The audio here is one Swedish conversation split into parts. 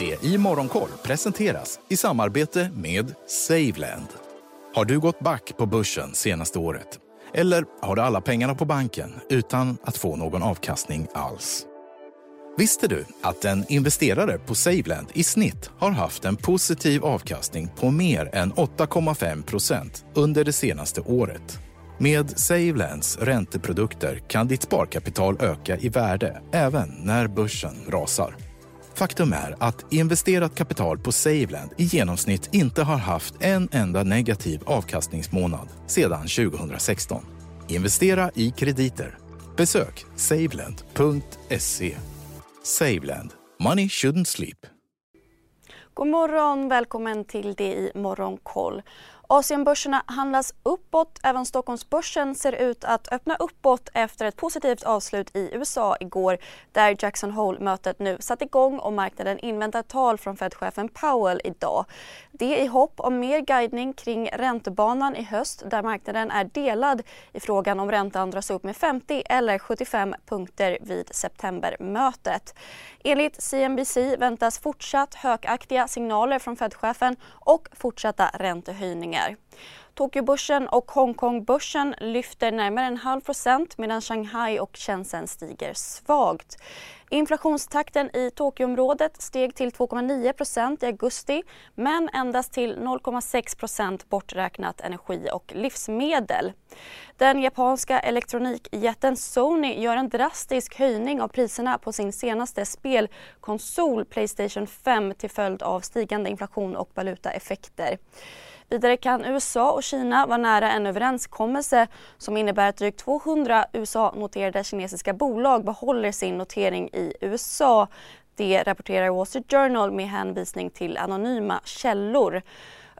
Det i Morgonkoll presenteras i samarbete med Saveland. Har du gått back på börsen senaste året? Eller har du alla pengarna på banken utan att få någon avkastning alls? Visste du att en investerare på Saveland i snitt har haft en positiv avkastning på mer än 8,5 procent under det senaste året? Med Savelands ränteprodukter kan ditt sparkapital öka i värde även när börsen rasar. Faktum är att investerat kapital på Saveland i genomsnitt inte har haft en enda negativ avkastningsmånad sedan 2016. Investera i krediter. Besök saveland.se. Saveland. Money shouldn't sleep. God morgon, välkommen till det i Morgonkoll. Asienbörserna handlas uppåt. Även Stockholmsbörsen ser ut att öppna uppåt efter ett positivt avslut i USA igår där Jackson Hole-mötet nu satt igång och marknaden inväntar tal från Fed-chefen Powell idag. Det i hopp om mer guidning kring räntebanan i höst där marknaden är delad i frågan om räntan dras upp med 50 eller 75 punkter vid septembermötet. Enligt CNBC väntas fortsatt högaktiga signaler från Fed-chefen och fortsatta räntehöjningar. Tokyobörsen och Hongkongbörsen lyfter närmare en halv procent medan Shanghai och Shenzhen stiger svagt. Inflationstakten i Tokyoområdet steg till 2,9% i augusti men endast till 0,6% borträknat energi och livsmedel. Den japanska elektronikjätten Sony gör en drastisk höjning av priserna på sin senaste spelkonsol Playstation 5 till följd av stigande inflation och valutaeffekter. Vidare kan USA och Kina vara nära en överenskommelse som innebär att drygt 200 USA-noterade kinesiska bolag behåller sin notering i USA. Det rapporterar Wall Street Journal med hänvisning till anonyma källor.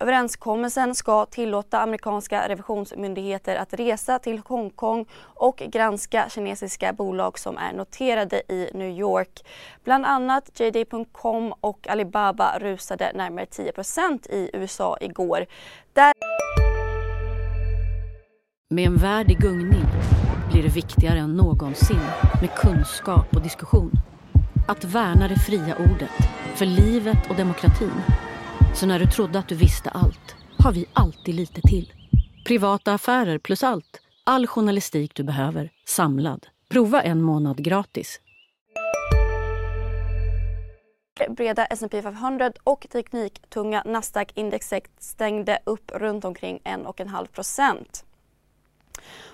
Överenskommelsen ska tillåta amerikanska revisionsmyndigheter att resa till Hongkong och granska kinesiska bolag som är noterade i New York. Bland annat JD.com och Alibaba rusade närmare 10% i USA igår. Där... Med en värld i gungning blir det viktigare än någonsin med kunskap och diskussion. Att värna det fria ordet, för livet och demokratin så när du trodde att du visste allt har vi alltid lite till. Privata affärer plus allt. All journalistik du behöver, samlad. Prova en månad gratis. Breda S&P 500 och tekniktunga Nasdaq-indexet stängde upp runt omkring 1,5 procent.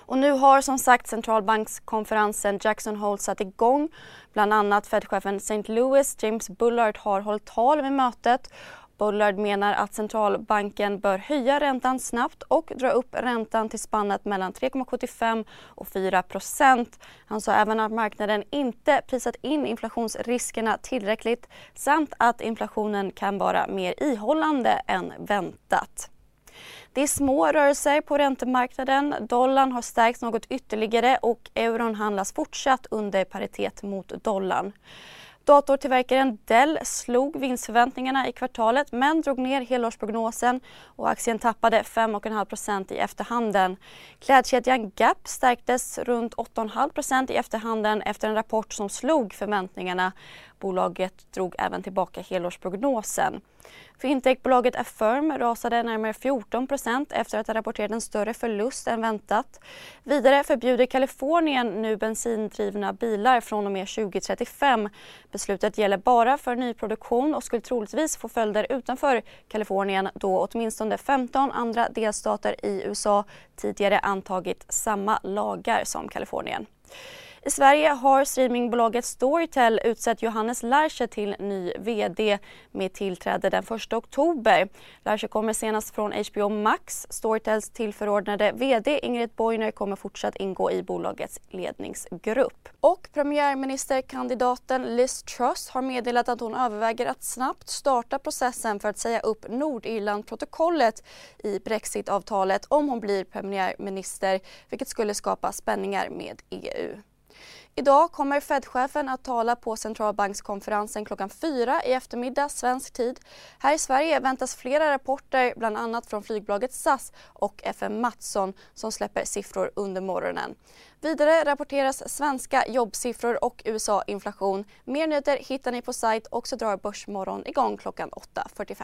Och nu har som sagt centralbankskonferensen Jackson Hole satt igång. Bland annat Fed-chefen St. Louis James Bullard har hållit tal vid mötet Bullard menar att centralbanken bör höja räntan snabbt och dra upp räntan till spannet mellan 3,75 och 4 procent. Han sa även att marknaden inte prisat in inflationsriskerna tillräckligt samt att inflationen kan vara mer ihållande än väntat. Det är små rörelser på räntemarknaden. Dollarn har stärkts något ytterligare och euron handlas fortsatt under paritet mot dollarn. Datortillverkaren Dell slog vinstförväntningarna i kvartalet men drog ner helårsprognosen och aktien tappade 5,5% i efterhanden. Klädkedjan Gap stärktes runt 8,5% i efterhanden efter en rapport som slog förväntningarna. Bolaget drog även tillbaka helårsprognosen. Fintechbolaget Affirm rasade närmare 14% efter att ha rapporterat en större förlust än väntat. Vidare förbjuder Kalifornien nu bensindrivna bilar från och med 2035. Beslutet gäller bara för nyproduktion och skulle troligtvis få följder utanför Kalifornien då åtminstone 15 andra delstater i USA tidigare antagit samma lagar som Kalifornien. I Sverige har streamingbolaget Storytel utsett Johannes Larcher till ny VD med tillträde den 1 oktober. Larcher kommer senast från HBO Max. Storytels tillförordnade VD Ingrid Bojner kommer fortsatt ingå i bolagets ledningsgrupp. Och premiärministerkandidaten Liz Truss har meddelat att hon överväger att snabbt starta processen för att säga upp Nordirlandprotokollet i Brexitavtalet om hon blir premiärminister, vilket skulle skapa spänningar med EU. Idag kommer Fed-chefen att tala på centralbankskonferensen klockan fyra i eftermiddag svensk tid. Här i Sverige väntas flera rapporter, bland annat från flygbolaget SAS och FM Mattsson som släpper siffror under morgonen. Vidare rapporteras svenska jobbsiffror och USA-inflation. Mer nyheter hittar ni på sajt och så drar Börsmorgon igång klockan 8.45.